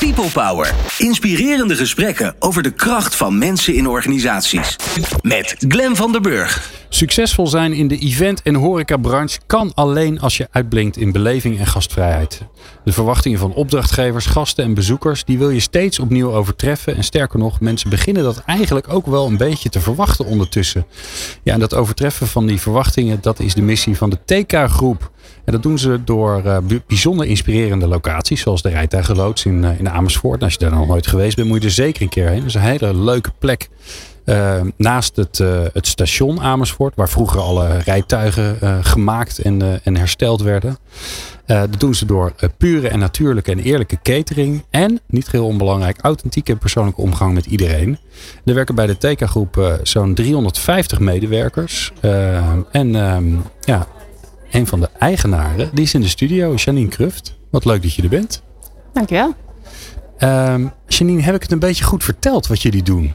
People Power. Inspirerende gesprekken over de kracht van mensen in organisaties. Met Glen van der Burg. Succesvol zijn in de event- en horecabranche kan alleen als je uitblinkt in beleving en gastvrijheid. De verwachtingen van opdrachtgevers, gasten en bezoekers, die wil je steeds opnieuw overtreffen. En sterker nog, mensen beginnen dat eigenlijk ook wel een beetje te verwachten ondertussen. Ja, en dat overtreffen van die verwachtingen, dat is de missie van de TK-groep. En dat doen ze door uh, bijzonder inspirerende locaties, zoals de rijtuigenloods in, uh, in Amersfoort. Als je daar nog nooit geweest bent, moet je er zeker een keer heen. Dat is een hele leuke plek. Uh, naast het, uh, het station Amersfoort, waar vroeger alle rijtuigen uh, gemaakt en, en hersteld werden. dat doen ze door pure en natuurlijke en eerlijke catering. En, niet heel onbelangrijk, authentieke en persoonlijke omgang met iedereen. Er werken bij de TK-groep zo'n 350 medewerkers. en ja, een van de eigenaren, die is in de studio, Janine Kruft. Wat leuk dat je er bent. Dankjewel. Um, Janine, heb ik het een beetje goed verteld wat jullie doen? Ja.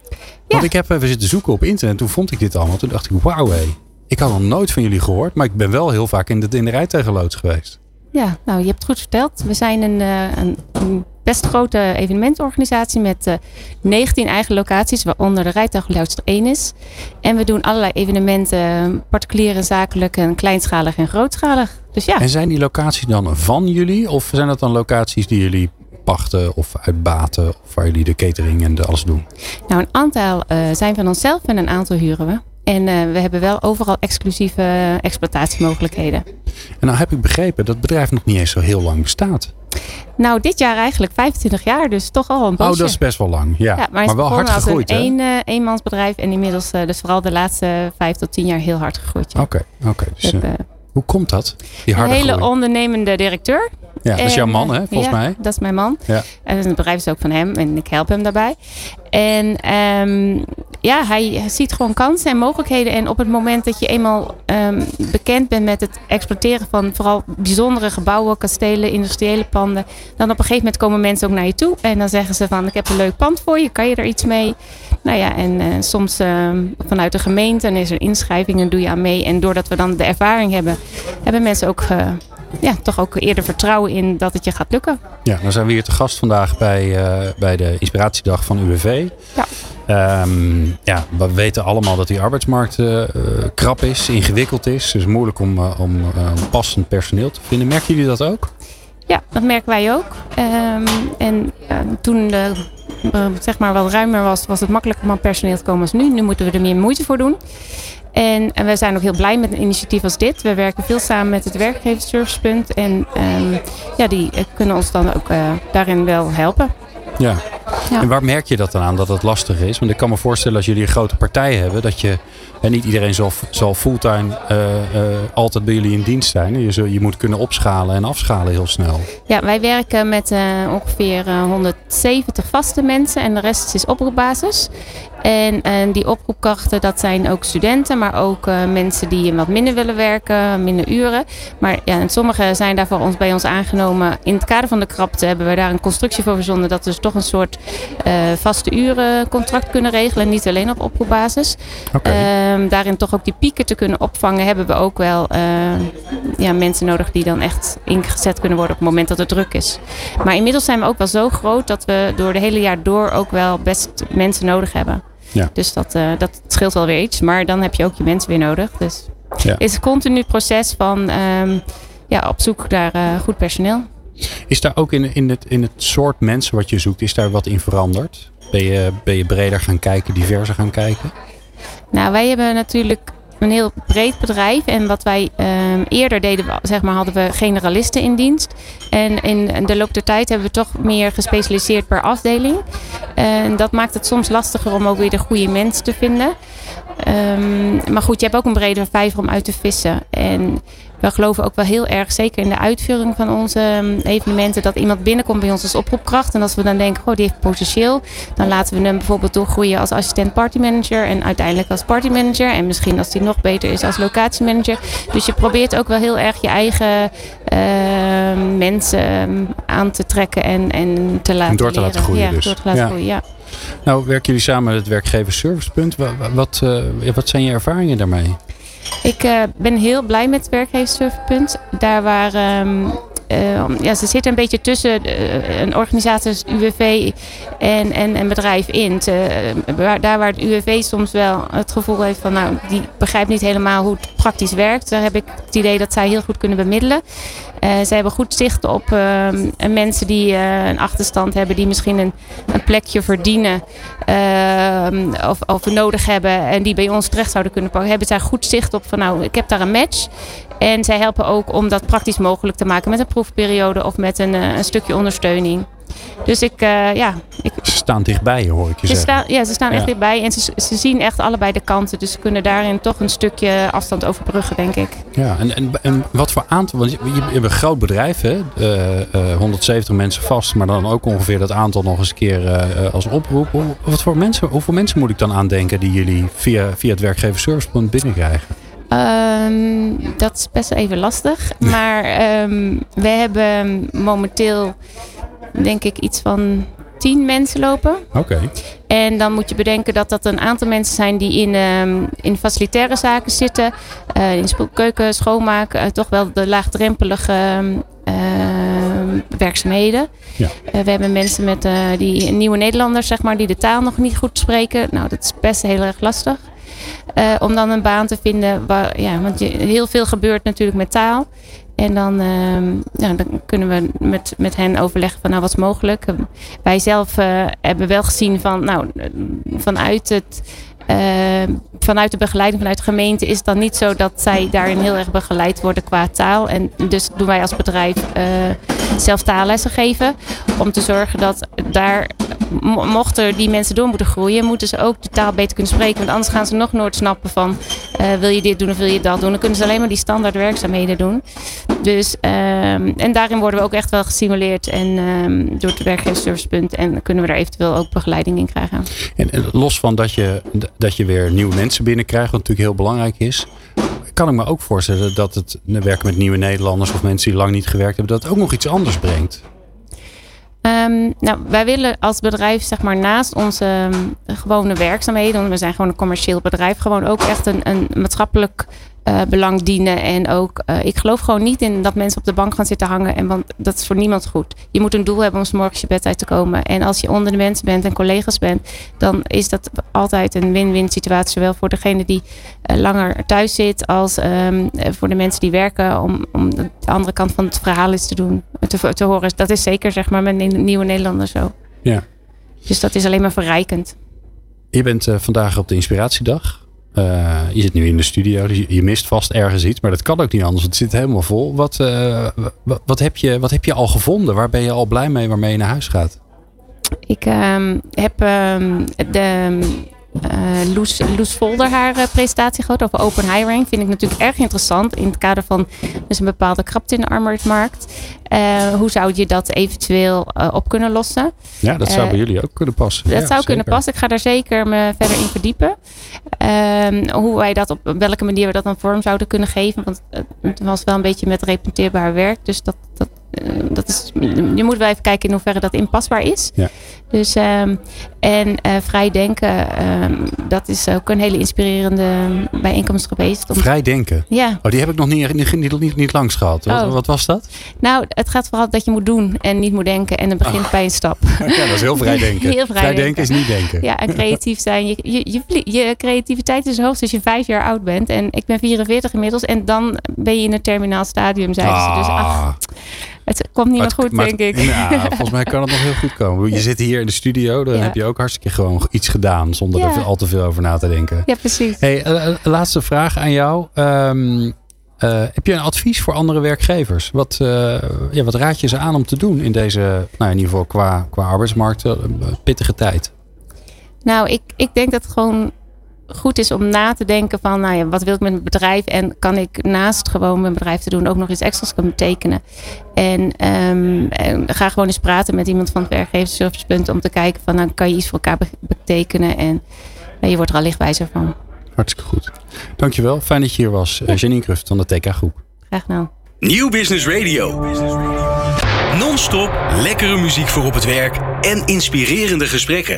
Want ik heb even zitten zoeken op internet. Toen vond ik dit allemaal. Toen dacht ik, wauw hé. Ik had nog nooit van jullie gehoord. Maar ik ben wel heel vaak in de, in de rijtuigenloods geweest. Ja, nou je hebt het goed verteld. We zijn een, een, een best grote evenementorganisatie met uh, 19 eigen locaties. Waaronder de rijtuigenloods er één is. En we doen allerlei evenementen. Particulier en zakelijk en kleinschalig en grootschalig. Dus ja. En zijn die locaties dan van jullie? Of zijn dat dan locaties die jullie pachten of uitbaten? Of waar jullie de catering en de alles doen? Nou, een aantal uh, zijn van onszelf en een aantal huren we. En uh, we hebben wel overal exclusieve exploitatiemogelijkheden. En nou heb ik begrepen dat het bedrijf nog niet eens zo heel lang bestaat. Nou, dit jaar eigenlijk 25 jaar, dus toch al een poosje. Oh, dat is best wel lang. Ja, ja maar, maar wel hard gegroeid. Het is een uh, eenmansbedrijf en inmiddels uh, dus vooral de laatste vijf tot tien jaar heel hard gegroeid. Oké, oké. Okay, okay, dus, hoe komt dat? Die harde een hele groei? ondernemende directeur. Ja, dat is jouw man, hè, volgens ja, mij. dat is mijn man. Ja. En het bedrijf is ook van hem en ik help hem daarbij. En um, ja, hij ziet gewoon kansen en mogelijkheden. En op het moment dat je eenmaal um, bekend bent met het exploiteren van vooral bijzondere gebouwen, kastelen, industriële panden. Dan op een gegeven moment komen mensen ook naar je toe. En dan zeggen ze van ik heb een leuk pand voor je, kan je er iets mee? Nou ja, en uh, soms uh, vanuit de gemeente en is er inschrijving en doe je aan mee. En doordat we dan de ervaring hebben, hebben mensen ook... Uh, ja, toch ook eerder vertrouwen in dat het je gaat lukken. Ja, dan zijn we hier te gast vandaag bij, uh, bij de Inspiratiedag van UWV. Ja. Um, ja, we weten allemaal dat die arbeidsmarkt uh, krap is, ingewikkeld is. Het is moeilijk om, uh, om passend personeel te vinden. Merken jullie dat ook? Ja, dat merken wij ook. Um, en toen de, zeg maar wat ruimer was, was het makkelijker om aan personeel te komen als nu. Nu moeten we er meer moeite voor doen. En, en we zijn ook heel blij met een initiatief als dit. We werken veel samen met het werkgeversservicepunt. En um, ja, die kunnen ons dan ook uh, daarin wel helpen. Ja. Ja. En waar merk je dat dan aan dat het lastig is? Want ik kan me voorstellen als jullie een grote partij hebben, dat je en niet iedereen zal, zal fulltime uh, uh, altijd bij jullie in dienst zijn. Je, zul, je moet kunnen opschalen en afschalen heel snel. Ja, wij werken met uh, ongeveer 170 vaste mensen en de rest is oproepbasis. En, en die oproepkrachten, dat zijn ook studenten, maar ook mensen die wat minder willen werken, minder uren. Maar ja, en sommigen zijn daarvoor ons, bij ons aangenomen. In het kader van de krapte hebben we daar een constructie voor verzonnen dat dus toch een soort uh, vaste urencontract kunnen regelen. Niet alleen op oproepbasis. Okay. Um, daarin toch ook die pieken te kunnen opvangen, hebben we ook wel uh, ja, mensen nodig die dan echt ingezet kunnen worden op het moment dat het druk is. Maar inmiddels zijn we ook wel zo groot dat we door de hele jaar door ook wel best mensen nodig hebben. Ja. Dus dat, uh, dat scheelt wel weer iets. Maar dan heb je ook je mensen weer nodig. Dus ja. het is een continu proces van um, ja, op zoek naar uh, goed personeel. Is daar ook in, in, het, in het soort mensen wat je zoekt, is daar wat in veranderd? Ben je, ben je breder gaan kijken, diverser gaan kijken? Nou, wij hebben natuurlijk een heel breed bedrijf. En wat wij um, eerder deden, zeg maar, hadden we generalisten in dienst. En in de loop der tijd hebben we toch meer gespecialiseerd per afdeling. En dat maakt het soms lastiger om ook weer de goede mensen te vinden. Um, maar goed, je hebt ook een bredere vijver om uit te vissen. En we geloven ook wel heel erg, zeker in de uitvoering van onze evenementen, dat iemand binnenkomt bij ons als oproepkracht. En als we dan denken, oh, die heeft potentieel, dan laten we hem bijvoorbeeld doorgroeien als assistent partymanager en uiteindelijk als partymanager. En misschien als die nog beter is als locatiemanager. Dus je probeert ook wel heel erg je eigen uh, mensen aan te trekken en, en te laten en door te leren. laten groeien. Ja, dus. door te laten ja. groeien, ja. Nou, werken jullie samen met het werkgeversservicepunt. Wat, wat, uh, wat zijn je ervaringen daarmee? Ik uh, ben heel blij met het werkgeversservicepunt. Daar waar um, ja, ze zitten een beetje tussen een organisatie als UWV en, en een bedrijf in. daar waar het UWV soms wel het gevoel heeft van, nou, die begrijpt niet helemaal hoe het praktisch werkt. Daar heb ik het idee dat zij heel goed kunnen bemiddelen. Uh, ze hebben goed zicht op uh, mensen die uh, een achterstand hebben, die misschien een, een plekje verdienen ehm, of, of nodig hebben en die bij ons terecht zouden kunnen pakken. Hebben zij goed zicht op van nou, ik heb daar een match. En zij helpen ook om dat praktisch mogelijk te maken met een proefperiode of met een, een stukje ondersteuning. Dus ik, ja. Ik, staan dichtbij, hoor ik je ze zeggen. Staan, ja, ze staan echt dichtbij. En ze, ze zien echt allebei de kanten. Dus ze kunnen daarin toch een stukje afstand overbruggen, denk ik. Ja, en, en, en wat voor aantal... Want je, je hebt een groot bedrijf, hè? Uh, uh, 170 mensen vast. Maar dan ook ongeveer dat aantal nog eens een keer als oproep. Wat voor mensen, hoeveel mensen moet ik dan aandenken... die jullie via, via het werkgeverservicepunt binnenkrijgen? Um, dat is best even lastig. Maar um, we hebben momenteel denk ik iets van tien mensen lopen. Oké. En dan moet je bedenken dat dat een aantal mensen zijn die in, um, in facilitaire zaken zitten. Uh, in keuken, schoonmaak. Uh, toch wel de laagdrempelige uh, werkzaamheden. Ja. Uh, we hebben mensen met die nieuwe Nederlanders, zeg maar, die de taal nog niet goed spreken. Nou, dat is best heel erg lastig. Uh, om dan een baan te vinden. Waar, ja, want heel veel gebeurt natuurlijk met taal. En dan, uh, ja, dan kunnen we met, met hen overleggen van nou wat is mogelijk. Wij zelf uh, hebben wel gezien van nou vanuit het uh, vanuit de begeleiding vanuit de gemeente is het dan niet zo dat zij daarin heel erg begeleid worden qua taal. En dus doen wij als bedrijf zelf taallessen geven. Om te zorgen dat daar, mochten die mensen door moeten groeien, moeten ze ook de taal beter kunnen spreken. Want anders gaan ze nog nooit snappen van uh, wil je dit doen of wil je dat doen. Dan kunnen ze alleen maar die standaard werkzaamheden doen. Dus, um, en daarin worden we ook echt wel gesimuleerd en um, door het werkgeversservicepunt. En kunnen we daar eventueel ook begeleiding in krijgen. En, en los van dat je, dat je weer nieuwe mensen binnenkrijgt, wat natuurlijk heel belangrijk is. Kan ik me ook voorstellen dat het werken met nieuwe Nederlanders of mensen die lang niet gewerkt hebben, dat ook nog iets anders brengt. Um, nou, wij willen als bedrijf, zeg maar, naast onze um, gewone werkzaamheden, we zijn gewoon een commercieel bedrijf, gewoon ook echt een, een maatschappelijk uh, belang dienen. En ook, uh, ik geloof gewoon niet in dat mensen op de bank gaan zitten hangen. En want dat is voor niemand goed. Je moet een doel hebben om s morgens je bed uit te komen. En als je onder de mensen bent en collega's bent, dan is dat altijd een win-win situatie. Zowel voor degene die uh, langer thuis zit, als um, voor de mensen die werken. Om, om de andere kant van het verhaal eens te doen, te, te horen. Dat is zeker, zeg maar, met nieuwe Nederlander zo. Ja. Dus dat is alleen maar verrijkend. Je bent vandaag op de Inspiratiedag. Uh, je zit nu in de studio, dus je, mist vast ergens iets. Maar dat kan ook niet anders, het zit helemaal vol. Wat, uh, wat, heb je, wat heb je al gevonden? Waar ben je al blij mee waarmee je naar huis gaat? Ik um, heb um, de uh, Loes, Loes Volder haar uh, presentatie gehad over open hiring. Vind ik natuurlijk erg interessant in het kader van dus een bepaalde krapte in de arbeidsmarkt. Uh, hoe zou je dat eventueel op kunnen lossen? Ja, dat zou bij jullie ook kunnen passen. Dat ja, zou zeker. kunnen passen. Ik ga daar zeker me verder in verdiepen. Ehm, hoe wij dat op, op welke manier we dat dan vorm zouden kunnen geven. Want het was wel een beetje met repeteerbaar werk. Dus dat, dat dat is, je moet wel even kijken in hoeverre dat inpasbaar is. Ja. Dus, um, en uh, vrij denken, um, dat is ook een hele inspirerende bijeenkomst geweest. Om... Vrij denken? Ja. Oh, die heb ik nog niet, niet, niet, niet, niet langs gehad. Wat, oh. wat, was dat? Nou, het gaat vooral dat je moet doen en niet moet denken. En het begint oh. bij een stap. ja, dat is heel vrij denken. heel vrij, vrij denken. denken is niet denken. Ja, en creatief zijn. Je, je, je, je creativiteit is hoogst als je vijf jaar oud bent. En ik ben 44 inmiddels. En dan ben je in het terminaal stadium, zeiden ah. ze. Dus ach, het komt niet meer goed, maar, denk ik. Ja, volgens mij kan het nog heel goed komen. Je zit hier in de studio, dan Ja. heb je ook hartstikke gewoon iets gedaan zonder Ja. er al te veel over na te denken. Ja, precies. Hey, eh, eh, laatste vraag aan jou. Ehm, eh, heb je een advies voor andere werkgevers? Wat, ja, wat raad je ze aan om te doen in deze, nou in ieder geval qua, qua arbeidsmarkt, pittige tijd? Nou, ik, ik denk dat gewoon goed is om na te denken van, nou ja, wat wil ik met mijn bedrijf en kan ik naast gewoon mijn bedrijf te doen ook nog iets extra's kunnen betekenen. En, um, en ga gewoon eens praten met iemand van het werkgeversservicepunt om te kijken van, nou kan je iets voor elkaar be betekenen en nou, je wordt er al lichtwijzer van. Hartstikke goed. Dankjewel. Fijn dat je hier was. Ja. Janine Kruft van de TK Groep. Graag gedaan. Nieuw Business Radio. Non-stop lekkere muziek voor op het werk en inspirerende gesprekken.